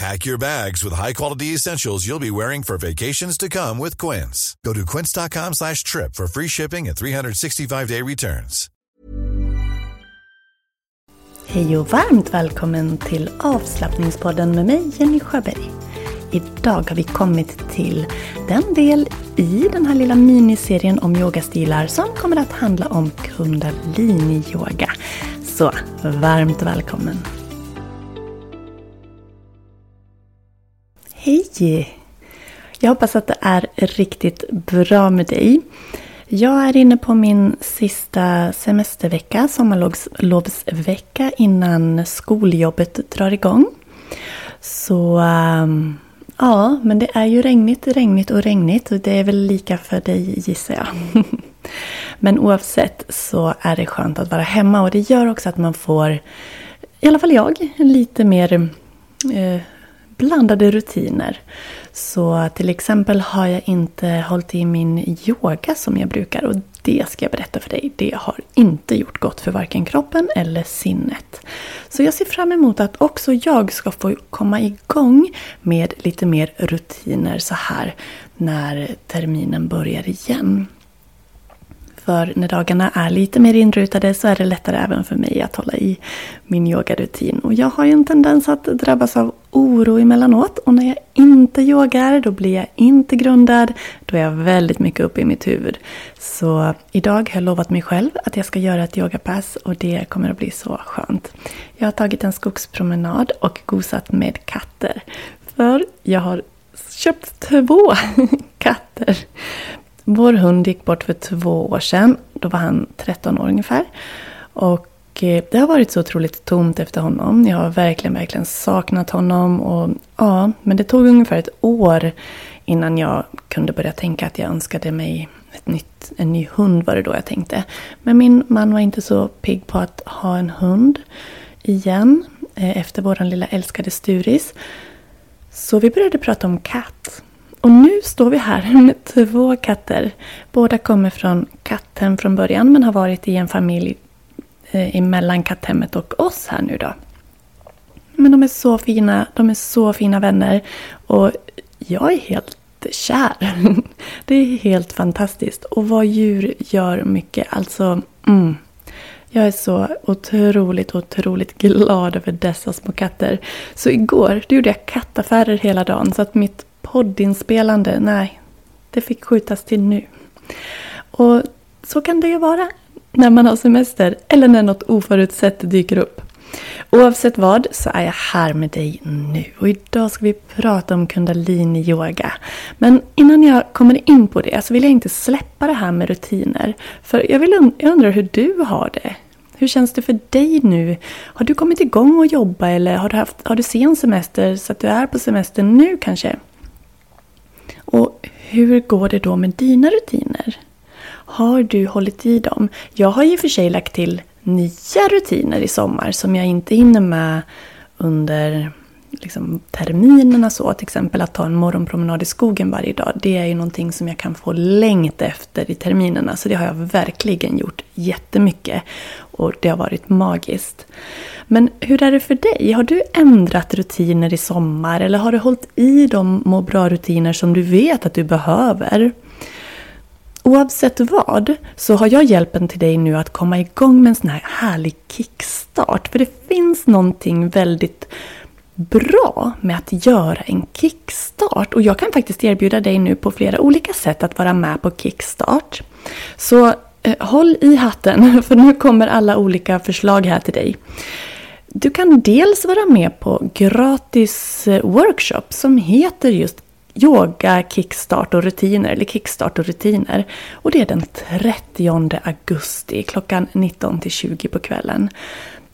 Pack your bags with high-quality essentials you'll be wearing for vacations to come with Quince. Go to quince.com slash trip for free shipping and 365-day returns. Hej och varmt välkommen till avslappningspodden med mig Jenny Sjöberg. Idag har vi kommit till den del i den här lilla miniserien om yogastilar som kommer att handla om kundalini-yoga. Så varmt välkommen! Hej! Jag hoppas att det är riktigt bra med dig. Jag är inne på min sista semestervecka, sommarlovsvecka innan skoljobbet drar igång. Så ehm, ja, men det är ju regnigt, regnigt och regnigt och det är väl lika för dig gissar jag. men oavsett så är det skönt att vara hemma och det gör också att man får, i alla fall jag, lite mer eh, blandade rutiner. Så till exempel har jag inte hållit i min yoga som jag brukar och det ska jag berätta för dig. Det har inte gjort gott för varken kroppen eller sinnet. Så jag ser fram emot att också jag ska få komma igång med lite mer rutiner så här när terminen börjar igen. För när dagarna är lite mer inrutade så är det lättare även för mig att hålla i min yogarutin. Och jag har ju en tendens att drabbas av oro emellanåt. Och när jag inte yogar, då blir jag inte grundad. Då är jag väldigt mycket uppe i mitt huvud. Så idag har jag lovat mig själv att jag ska göra ett yogapass och det kommer att bli så skönt. Jag har tagit en skogspromenad och gosat med katter. För jag har köpt två katter. Vår hund gick bort för två år sedan. Då var han 13 år ungefär. Och Eh, det har varit så otroligt tomt efter honom. Jag har verkligen, verkligen saknat honom. Och, ja, men det tog ungefär ett år innan jag kunde börja tänka att jag önskade mig ett nytt, en ny hund var det då jag tänkte. Men min man var inte så pigg på att ha en hund igen eh, efter vår lilla älskade Sturis. Så vi började prata om katt. Och nu står vi här med två katter. Båda kommer från katten från början men har varit i en familj Eh, emellan katthemmet och oss här nu då. Men de är så fina, de är så fina vänner och jag är helt kär. Det är helt fantastiskt. Och vad djur gör mycket. Alltså, mm. Jag är så otroligt, otroligt glad över dessa små katter. Så igår då gjorde jag kattaffärer hela dagen så att mitt poddinspelande, nej, det fick skjutas till nu. Och så kan det ju vara när man har semester eller när något oförutsett dyker upp. Oavsett vad så är jag här med dig nu och idag ska vi prata om kundalini-yoga. Men innan jag kommer in på det så vill jag inte släppa det här med rutiner. För jag, vill, jag undrar hur du har det. Hur känns det för dig nu? Har du kommit igång och jobba eller har du, haft, har du sen semester så att du är på semester nu kanske? Och hur går det då med dina rutiner? Har du hållit i dem? Jag har ju för sig lagt till nya rutiner i sommar som jag inte hinner med under liksom, terminerna så. Till exempel att ta en morgonpromenad i skogen varje dag. Det är ju någonting som jag kan få längt efter i terminerna. Så det har jag verkligen gjort jättemycket. Och det har varit magiskt. Men hur är det för dig? Har du ändrat rutiner i sommar? Eller har du hållit i de må bra-rutiner som du vet att du behöver? Oavsett vad så har jag hjälpen till dig nu att komma igång med en sån här härlig kickstart. För det finns någonting väldigt bra med att göra en kickstart. Och jag kan faktiskt erbjuda dig nu på flera olika sätt att vara med på kickstart. Så eh, håll i hatten för nu kommer alla olika förslag här till dig. Du kan dels vara med på gratis eh, workshop som heter just yoga, kickstart och rutiner, eller kickstart och rutiner. Och det är den 30 augusti klockan 19 till 20 på kvällen.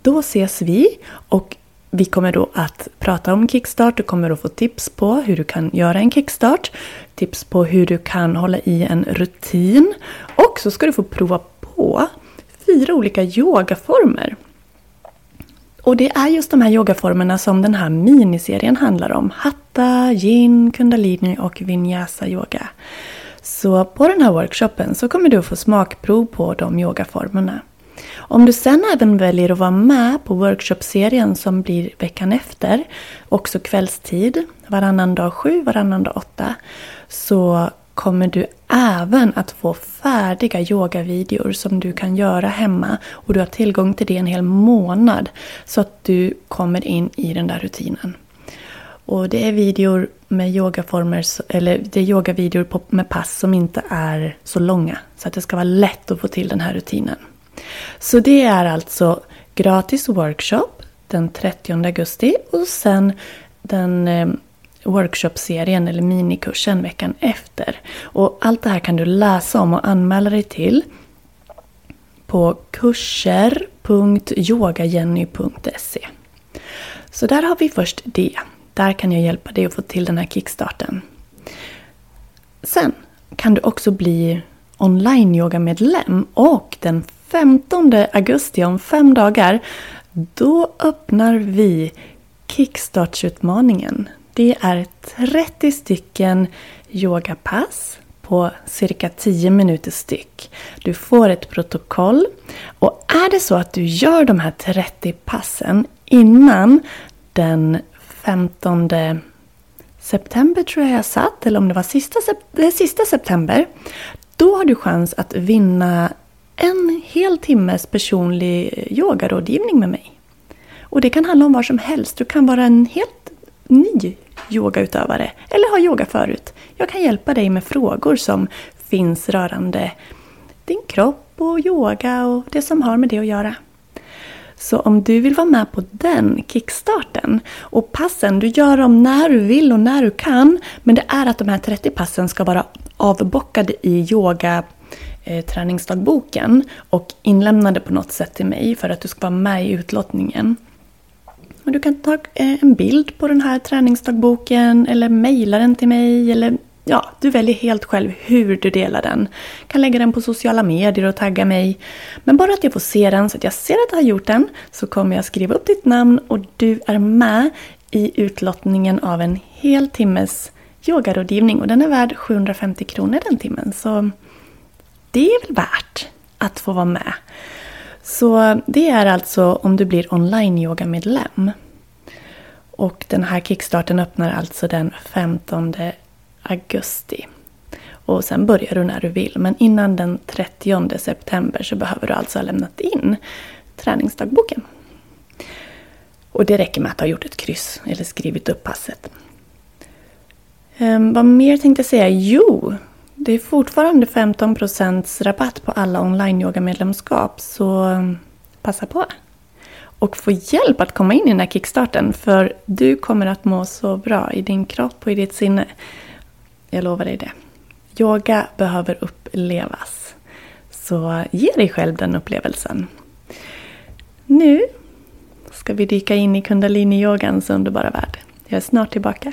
Då ses vi och vi kommer då att prata om kickstart. Du kommer att få tips på hur du kan göra en kickstart. Tips på hur du kan hålla i en rutin. Och så ska du få prova på fyra olika yogaformer. Och det är just de här yogaformerna som den här miniserien handlar om. Hatta, yin, kundalini och vinyasa yoga. Så på den här workshopen så kommer du få smakprov på de yogaformerna. Om du sen även väljer att vara med på workshopserien som blir veckan efter, också kvällstid, varannan dag sju, varannan dag åtta, så kommer du även att få färdiga yogavideor som du kan göra hemma och du har tillgång till det en hel månad så att du kommer in i den där rutinen. Och det är videor med yogaformer, eller det är yogavideor med pass som inte är så långa så att det ska vara lätt att få till den här rutinen. Så det är alltså gratis workshop den 30 augusti och sen den eh, workshopserien eller minikursen veckan efter. Och allt det här kan du läsa om och anmäla dig till på kurser.yogajenny.se. Så där har vi först det. Där kan jag hjälpa dig att få till den här kickstarten. Sen kan du också bli online-yogamedlem och den 15 augusti om fem dagar då öppnar vi Kickstartsutmaningen. Det är 30 stycken yogapass på cirka 10 minuter styck. Du får ett protokoll och är det så att du gör de här 30 passen innan den 15 september tror jag jag satt, eller om det var sista, sista september. Då har du chans att vinna en hel timmes personlig yogarådgivning med mig. Och det kan handla om vad som helst. Du kan vara en helt ny yogautövare eller har yoga förut. Jag kan hjälpa dig med frågor som finns rörande din kropp och yoga och det som har med det att göra. Så om du vill vara med på den kickstarten och passen, du gör dem när du vill och när du kan. Men det är att de här 30 passen ska vara avbockade i yoga eh, träningsdagboken och inlämnade på något sätt till mig för att du ska vara med i utlottningen. Och du kan ta eh, en bild på den här träningsdagboken eller mejla den till mig. Eller, ja, du väljer helt själv hur du delar den. Du kan lägga den på sociala medier och tagga mig. Men bara att jag får se den så att jag ser att jag har gjort den så kommer jag skriva upp ditt namn och du är med i utlottningen av en hel timmes yogarådgivning. Och den är värd 750 kronor den timmen. Så det är väl värt att få vara med. Så det är alltså om du blir online-yoga-medlem. Och den här kickstarten öppnar alltså den 15 augusti. Och sen börjar du när du vill. Men innan den 30 september så behöver du alltså ha lämnat in träningsdagboken. Och det räcker med att ha gjort ett kryss eller skrivit upp passet. Ehm, vad mer tänkte jag säga? Jo, det är fortfarande 15% rabatt på alla online-yoga-medlemskap, så passa på! Och få hjälp att komma in i den här kickstarten, för du kommer att må så bra i din kropp och i ditt sinne. Jag lovar dig det. Yoga behöver upplevas. Så ge dig själv den upplevelsen. Nu ska vi dyka in i kundalini-yogans underbara värld. Jag är snart tillbaka.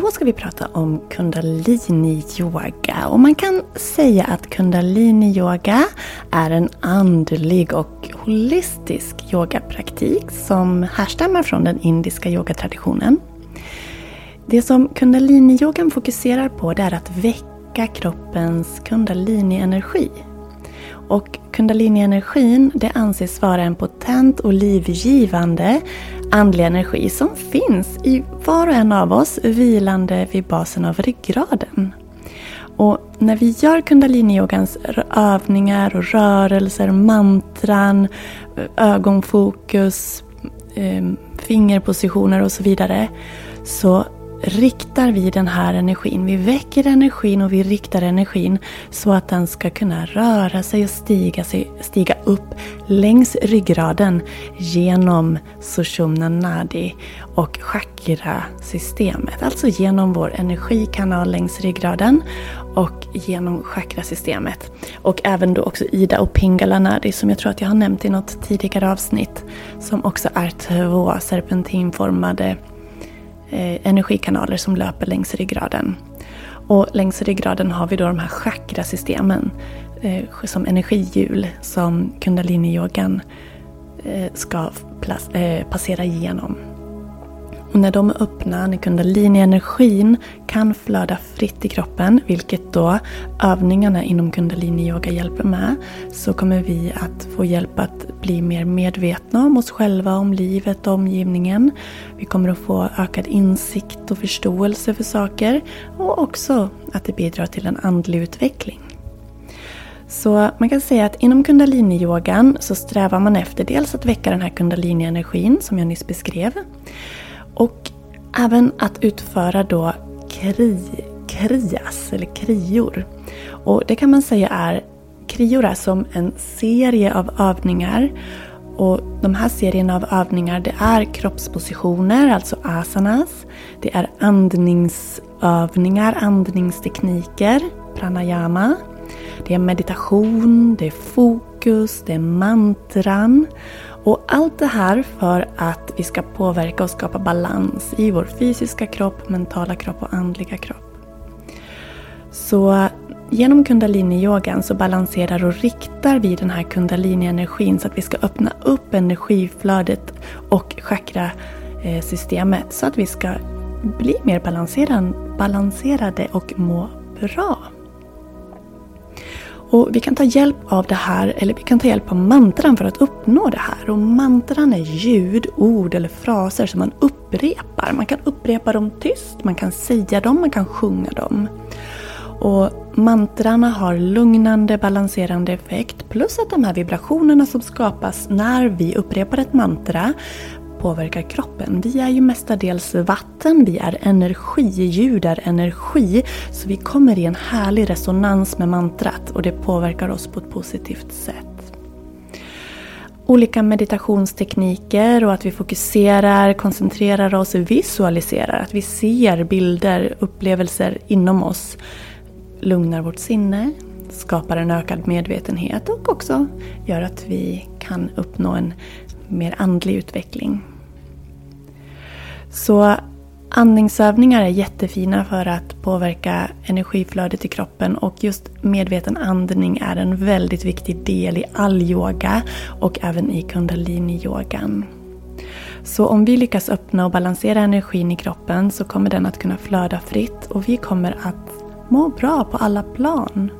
Då ska vi prata om kundalini-yoga. Och man kan säga att kundalini-yoga är en andlig och holistisk yogapraktik som härstammar från den indiska yogatraditionen. Det som kundalini-yogan fokuserar på det är att väcka kroppens kundalini-energi. Och kundalini-energin det anses vara en potent och livgivande andlig energi som finns i var och en av oss vilande vid basen av ryggraden. Och när vi gör kundalini-yogans övningar och rörelser, mantran, ögonfokus, eh, fingerpositioner och så vidare så riktar vi den här energin. Vi väcker energin och vi riktar energin så att den ska kunna röra sig och stiga, sig, stiga upp längs ryggraden genom Sushumna Nadi och chakrasystemet. Alltså genom vår energikanal längs ryggraden och genom chakrasystemet. Och även då också Ida och Pingala Nadi som jag tror att jag har nämnt i något tidigare avsnitt. Som också är två serpentinformade Eh, energikanaler som löper längs ryggraden. Och längs ryggraden har vi då de här chakrasystemen eh, som energihjul som kundaliniyogan eh, ska passera igenom. Och när de är öppna, när kundalini-energin kan flöda fritt i kroppen, vilket då övningarna inom kundalini-yoga hjälper med, så kommer vi att få hjälp att bli mer medvetna om oss själva, om livet och omgivningen. Vi kommer att få ökad insikt och förståelse för saker och också att det bidrar till en andlig utveckling. Så man kan säga att inom kundalini-yogan så strävar man efter dels att väcka den här kundalini-energin som jag nyss beskrev. Och även att utföra då kri, krias, eller krior. Och det kan man säga är, krior är som en serie av övningar. Och de här serierna av övningar det är kroppspositioner, alltså asanas. Det är andningsövningar, andningstekniker, pranayama. Det är meditation, det är fokus, det är mantran. Och allt det här för att vi ska påverka och skapa balans i vår fysiska kropp, mentala kropp och andliga kropp. Så genom Kundaliniyogan så balanserar och riktar vi den här kundalini-energin så att vi ska öppna upp energiflödet och chakrasystemet så att vi ska bli mer balanserade och må bra. Och vi kan ta hjälp av det här, eller vi kan ta hjälp av mantran för att uppnå det här. Och mantran är ljud, ord eller fraser som man upprepar. Man kan upprepa dem tyst, man kan säga dem, man kan sjunga dem. Och mantrarna har lugnande, balanserande effekt plus att de här vibrationerna som skapas när vi upprepar ett mantra påverkar kroppen. Vi är ju mestadels vatten, vi är energi, ljud är energi. Så vi kommer i en härlig resonans med mantrat och det påverkar oss på ett positivt sätt. Olika meditationstekniker och att vi fokuserar, koncentrerar oss, visualiserar. Att vi ser bilder, upplevelser inom oss. Lugnar vårt sinne, skapar en ökad medvetenhet och också gör att vi kan uppnå en mer andlig utveckling. Så Andningsövningar är jättefina för att påverka energiflödet i kroppen och just medveten andning är en väldigt viktig del i all yoga och även i kundalini-yogan. Så om vi lyckas öppna och balansera energin i kroppen så kommer den att kunna flöda fritt och vi kommer att må bra på alla plan.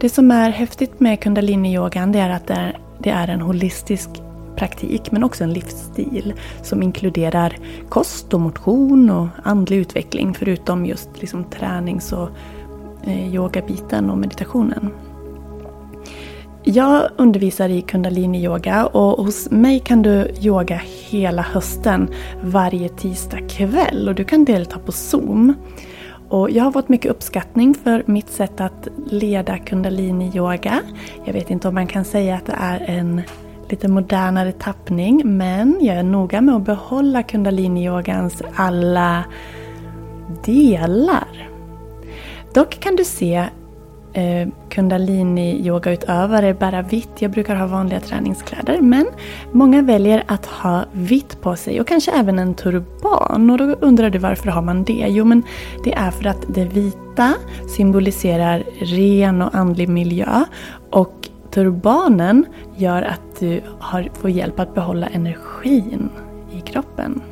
Det som är häftigt med kundalini-yogan är att det är en holistisk praktik men också en livsstil som inkluderar kost och motion och andlig utveckling förutom just liksom tränings och eh, yogabiten och meditationen. Jag undervisar i kundalini-yoga och hos mig kan du yoga hela hösten varje tisdag kväll och du kan delta på Zoom. Och jag har fått mycket uppskattning för mitt sätt att leda kundalini-yoga. Jag vet inte om man kan säga att det är en lite modernare tappning men jag är noga med att behålla kundalini-yogans alla delar. Dock kan du se eh, kundalini-yogautövare bära vitt. Jag brukar ha vanliga träningskläder men många väljer att ha vitt på sig och kanske även en turban. Och då undrar du varför har man det? Jo men det är för att det vita symboliserar ren och andlig miljö och turbanen gör att du har, får hjälp att behålla energin i kroppen.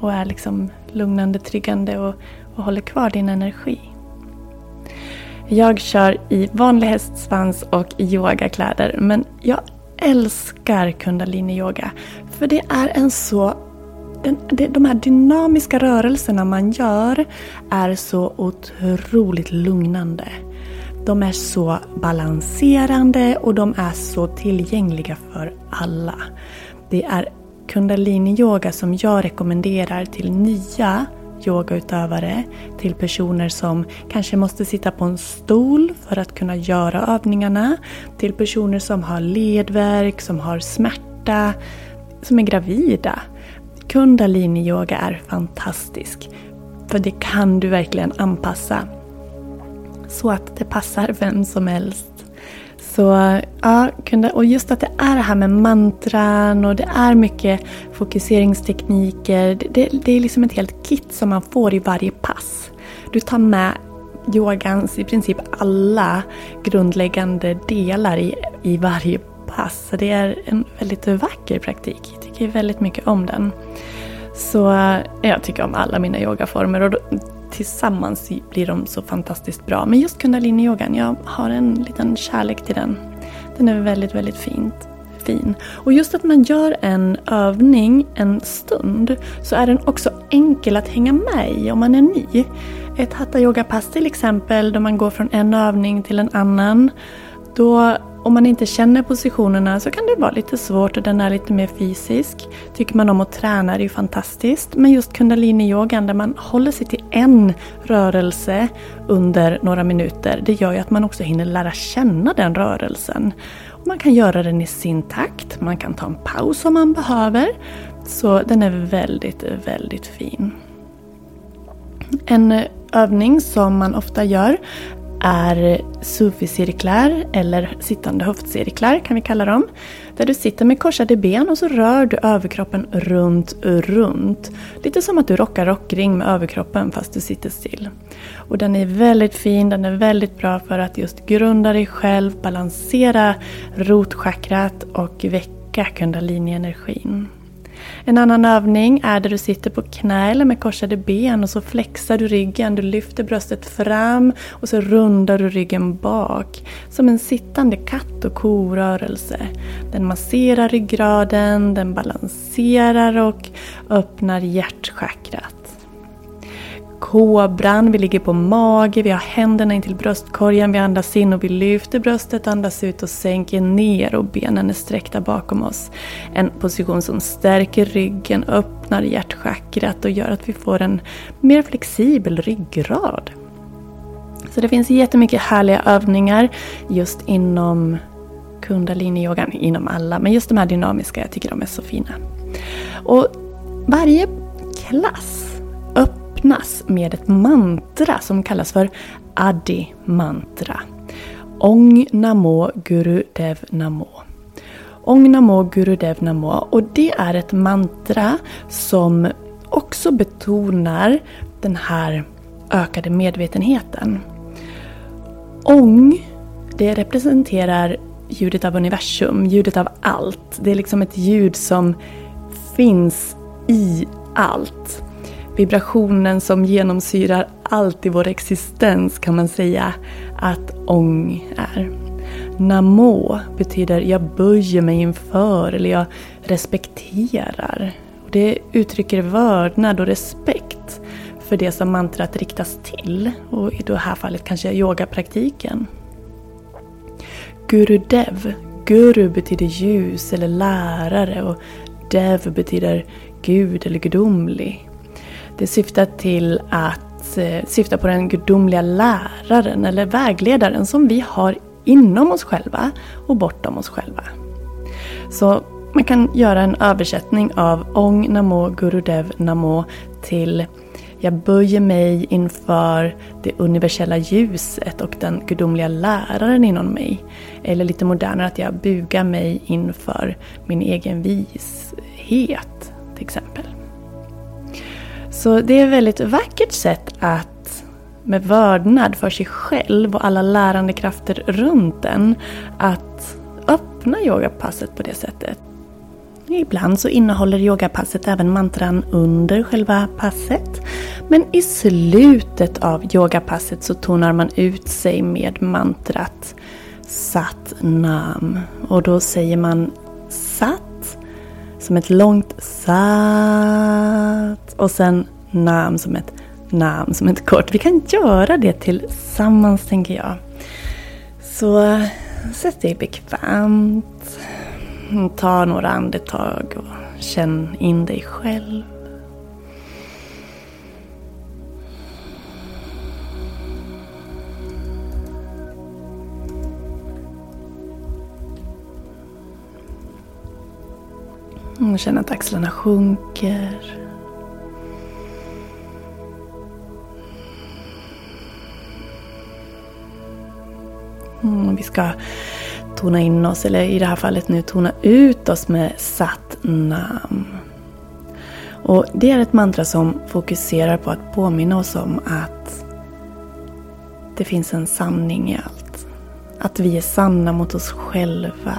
Och är liksom lugnande, tryggande och, och håller kvar din energi. Jag kör i vanlig hästsvans och yogakläder men jag älskar kundaliniyoga. För det är en så... Den, de här dynamiska rörelserna man gör är så otroligt lugnande. De är så balanserande och de är så tillgängliga för alla. Det är kundalini-yoga som jag rekommenderar till nya yogautövare, till personer som kanske måste sitta på en stol för att kunna göra övningarna, till personer som har ledvärk, som har smärta, som är gravida. Kundalini-yoga är fantastisk. För det kan du verkligen anpassa så att det passar vem som helst. Så ja, och just att det är det här med mantran och det är mycket fokuseringstekniker. Det, det, det är liksom ett helt kit som man får i varje pass. Du tar med yogans i princip alla grundläggande delar i, i varje pass. Så det är en väldigt vacker praktik. Jag tycker väldigt mycket om den. Så jag tycker om alla mina yogaformer och tillsammans blir de så fantastiskt bra. Men just kundaliniyogan, jag har en liten kärlek till den. Den är väldigt, väldigt fint, fin. Och just att man gör en övning en stund så är den också enkel att hänga med i om man är ny. Ett hatha yoga pass till exempel, då man går från en övning till en annan. Då om man inte känner positionerna så kan det vara lite svårt och den är lite mer fysisk. Tycker man om att träna är det ju fantastiskt. Men just kundaliniyogan där man håller sig till en rörelse under några minuter. Det gör ju att man också hinner lära känna den rörelsen. Och man kan göra den i sin takt. Man kan ta en paus om man behöver. Så den är väldigt, väldigt fin. En övning som man ofta gör är sufi-cirklar eller sittande höftcirklar kan vi kalla dem. Där du sitter med korsade ben och så rör du överkroppen runt, runt. Lite som att du rockar rockring med överkroppen fast du sitter still. Och den är väldigt fin, den är väldigt bra för att just grunda dig själv, balansera rotchakrat och väcka kundalini-energin. En annan övning är där du sitter på knä eller med korsade ben och så flexar du ryggen. Du lyfter bröstet fram och så rundar du ryggen bak. Som en sittande katt och korörelse. Den masserar ryggraden, den balanserar och öppnar hjärtchakrat kobran, vi ligger på mage, vi har händerna in till bröstkorgen, vi andas in och vi lyfter bröstet, andas ut och sänker ner och benen är sträckta bakom oss. En position som stärker ryggen, öppnar hjärtchakrat och gör att vi får en mer flexibel ryggrad. Så det finns jättemycket härliga övningar just inom kundaliniyogan, inom alla, men just de här dynamiska, jag tycker de är så fina. Och varje klass öppnas med ett mantra som kallas för Adi mantra. Ong Namo Guru Dev Namo. Ong Namo Guru Dev Namo och det är ett mantra som också betonar den här ökade medvetenheten. Ång, det representerar ljudet av universum, ljudet av allt. Det är liksom ett ljud som finns i allt. Vibrationen som genomsyrar allt i vår existens kan man säga att ång är. Namo betyder jag böjer mig inför eller jag respekterar. Det uttrycker vördnad och respekt för det som mantrat riktas till och i det här fallet kanske yogapraktiken. Gurudev. Guru betyder ljus eller lärare och Dev betyder Gud eller gudomlig. Det syftar till att eh, syfta på den gudomliga läraren eller vägledaren som vi har inom oss själva och bortom oss själva. Så man kan göra en översättning av Ong Namo Gurudev Namo till jag böjer mig inför det universella ljuset och den gudomliga läraren inom mig. Eller lite modernare att jag bugar mig inför min egen vishet till exempel. Så det är ett väldigt vackert sätt att med vördnad för sig själv och alla lärande krafter runt en att öppna yogapasset på det sättet. Ibland så innehåller yogapasset även mantran under själva passet. Men i slutet av yogapasset så tonar man ut sig med mantrat Sat Nam. Och då säger man Sat som ett långt Sat och sen Nam som ett Nam som ett kort. Vi kan göra det tillsammans tänker jag. Så sätt dig bekvämt. Ta några andetag och känn in dig själv. Känn att axlarna sjunker. Mm, vi ska tona in oss, eller i det här fallet nu tona ut oss med Sat Nam. Och det är ett mantra som fokuserar på att påminna oss om att det finns en sanning i allt. Att vi är sanna mot oss själva.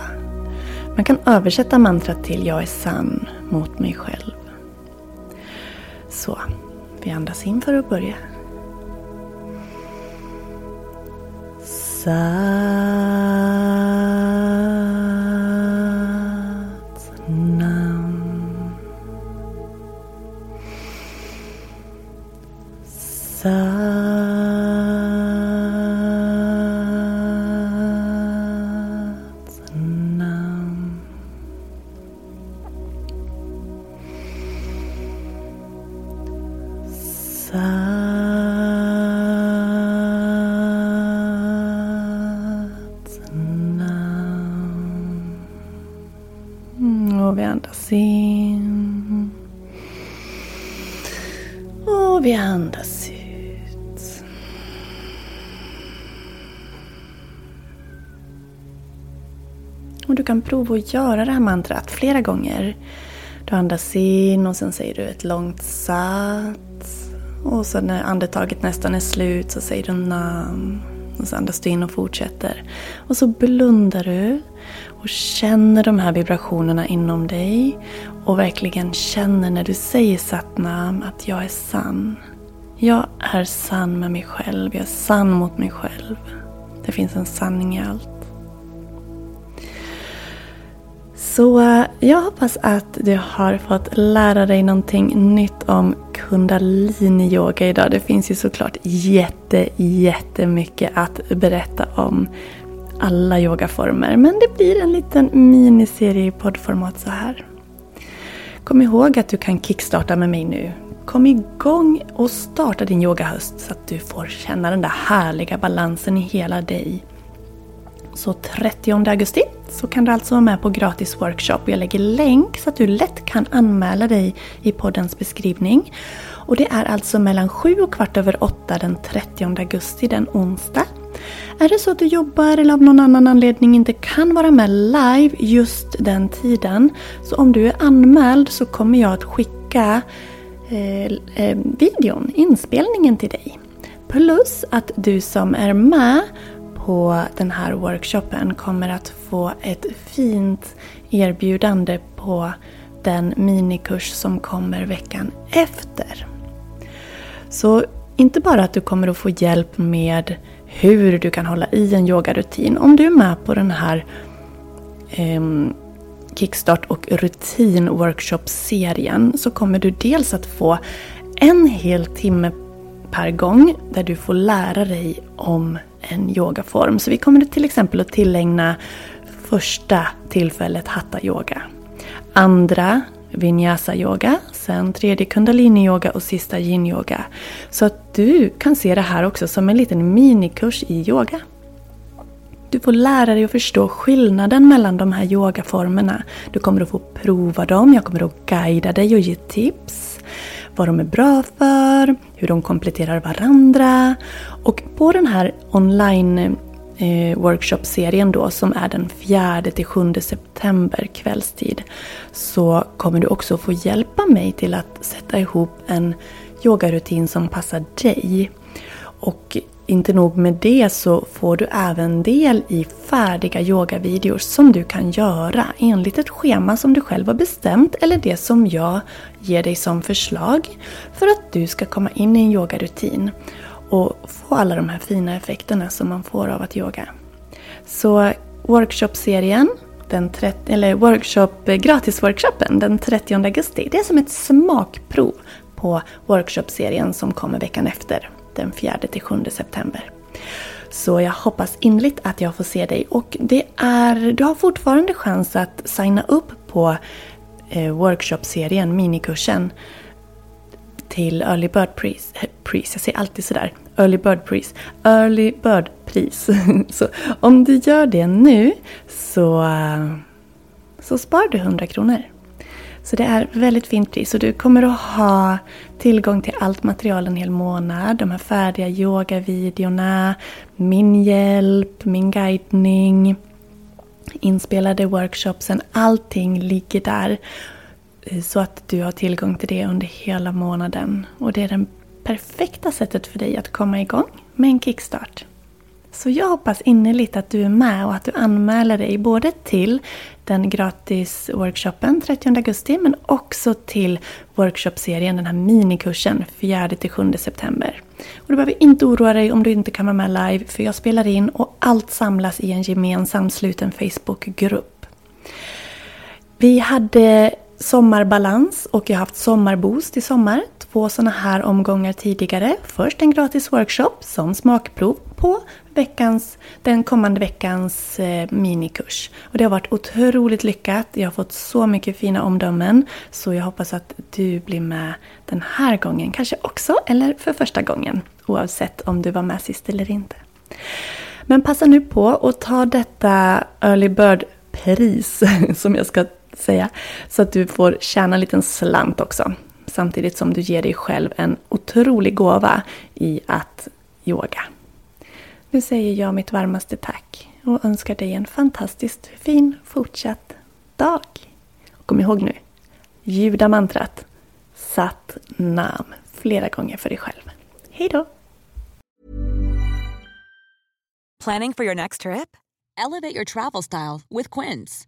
Man kan översätta mantrat till Jag är sann mot mig själv. Så, vi andas in för att börja. Sat kan prova att göra det här mantrat flera gånger. Du andas in och sen säger du ett långt sat. Och sen när andetaget nästan är slut så säger du namn. Och så andas du in och fortsätter. Och så blundar du och känner de här vibrationerna inom dig. Och verkligen känner när du säger satnam att jag är sann. Jag är sann med mig själv. Jag är sann mot mig själv. Det finns en sanning i allt. Så eh, jag hoppas att du har fått lära dig någonting nytt om kundalini-yoga idag. Det finns ju såklart jätte, jättemycket att berätta om alla yogaformer. Men det blir en liten miniserie i poddformat så här. Kom ihåg att du kan kickstarta med mig nu. Kom igång och starta din yogahöst så att du får känna den där härliga balansen i hela dig. Så 30 augusti så kan du alltså vara med på gratis workshop. Jag lägger länk så att du lätt kan anmäla dig i poddens beskrivning. Och det är alltså mellan 7 och kvart över 8 den 30 augusti, den onsdag. Är det så att du jobbar eller av någon annan anledning inte kan vara med live just den tiden, så om du är anmäld så kommer jag att skicka eh, eh, videon, inspelningen till dig. Plus att du som är med på den här workshopen kommer att få ett fint erbjudande på den minikurs som kommer veckan efter. Så inte bara att du kommer att få hjälp med hur du kan hålla i en yogarutin. Om du är med på den här eh, Kickstart och rutin workshop-serien så kommer du dels att få en hel timme per gång där du får lära dig om en yogaform. Så vi kommer till exempel att tillägna första tillfället hatta yoga. Andra vinyasa yoga, sen tredje kundalini yoga och sista yin yoga. Så att du kan se det här också som en liten minikurs i yoga. Du får lära dig att förstå skillnaden mellan de här yogaformerna. Du kommer att få prova dem, jag kommer att guida dig och ge tips. Vad de är bra för, hur de kompletterar varandra. Och på den här online eh, workshopserien då som är den 4 till 7 september kvällstid så kommer du också få hjälpa mig till att sätta ihop en yogarutin som passar dig. Och inte nog med det så får du även del i färdiga yogavideos som du kan göra enligt ett schema som du själv har bestämt eller det som jag ger dig som förslag för att du ska komma in i en yogarutin och få alla de här fina effekterna som man får av att yoga. Så workshopserien, den 30, eller workshop, gratisworkshopen den 30 augusti, det är som ett smakprov på workshopserien som kommer veckan efter, den 4-7 september. Så jag hoppas innerligt att jag får se dig och det är, du har fortfarande chans att signa upp på eh, workshopserien, minikursen till Early Bird Pris. Eh, Pris, jag säger alltid sådär. Early Bird Pris. Early Bird Pris. så om du gör det nu så, eh, så sparar du 100 kronor. Så det är väldigt fint pris och du kommer att ha tillgång till allt material en hel månad. De här färdiga yogavideorna, min hjälp, min guidning, inspelade workshopsen. Allting ligger där. Eh, så att du har tillgång till det under hela månaden. Och det är det perfekta sättet för dig att komma igång med en kickstart. Så jag hoppas innerligt att du är med och att du anmäler dig både till den gratis workshopen 30 augusti men också till workshopserien, den här minikursen 4-7 september. Och du behöver inte oroa dig om du inte kan vara med live för jag spelar in och allt samlas i en gemensam sluten Facebookgrupp. Vi hade sommarbalans och jag har haft sommarboost i sommar. Två sådana här omgångar tidigare. Först en gratis workshop som smakprov på veckans, den kommande veckans eh, minikurs. Och det har varit otroligt lyckat. Jag har fått så mycket fina omdömen. Så jag hoppas att du blir med den här gången kanske också, eller för första gången. Oavsett om du var med sist eller inte. Men passa nu på att ta detta Early Bird-pris som jag ska säga. Så att du får tjäna en liten slant också. Samtidigt som du ger dig själv en otrolig gåva i att yoga. Nu säger jag mitt varmaste tack och önskar dig en fantastiskt fin fortsatt dag. Och kom ihåg nu, ljuda mantrat Sat Nam flera gånger för dig själv. Hej då! Planning for your next trip? Elevate your travel style with Quince.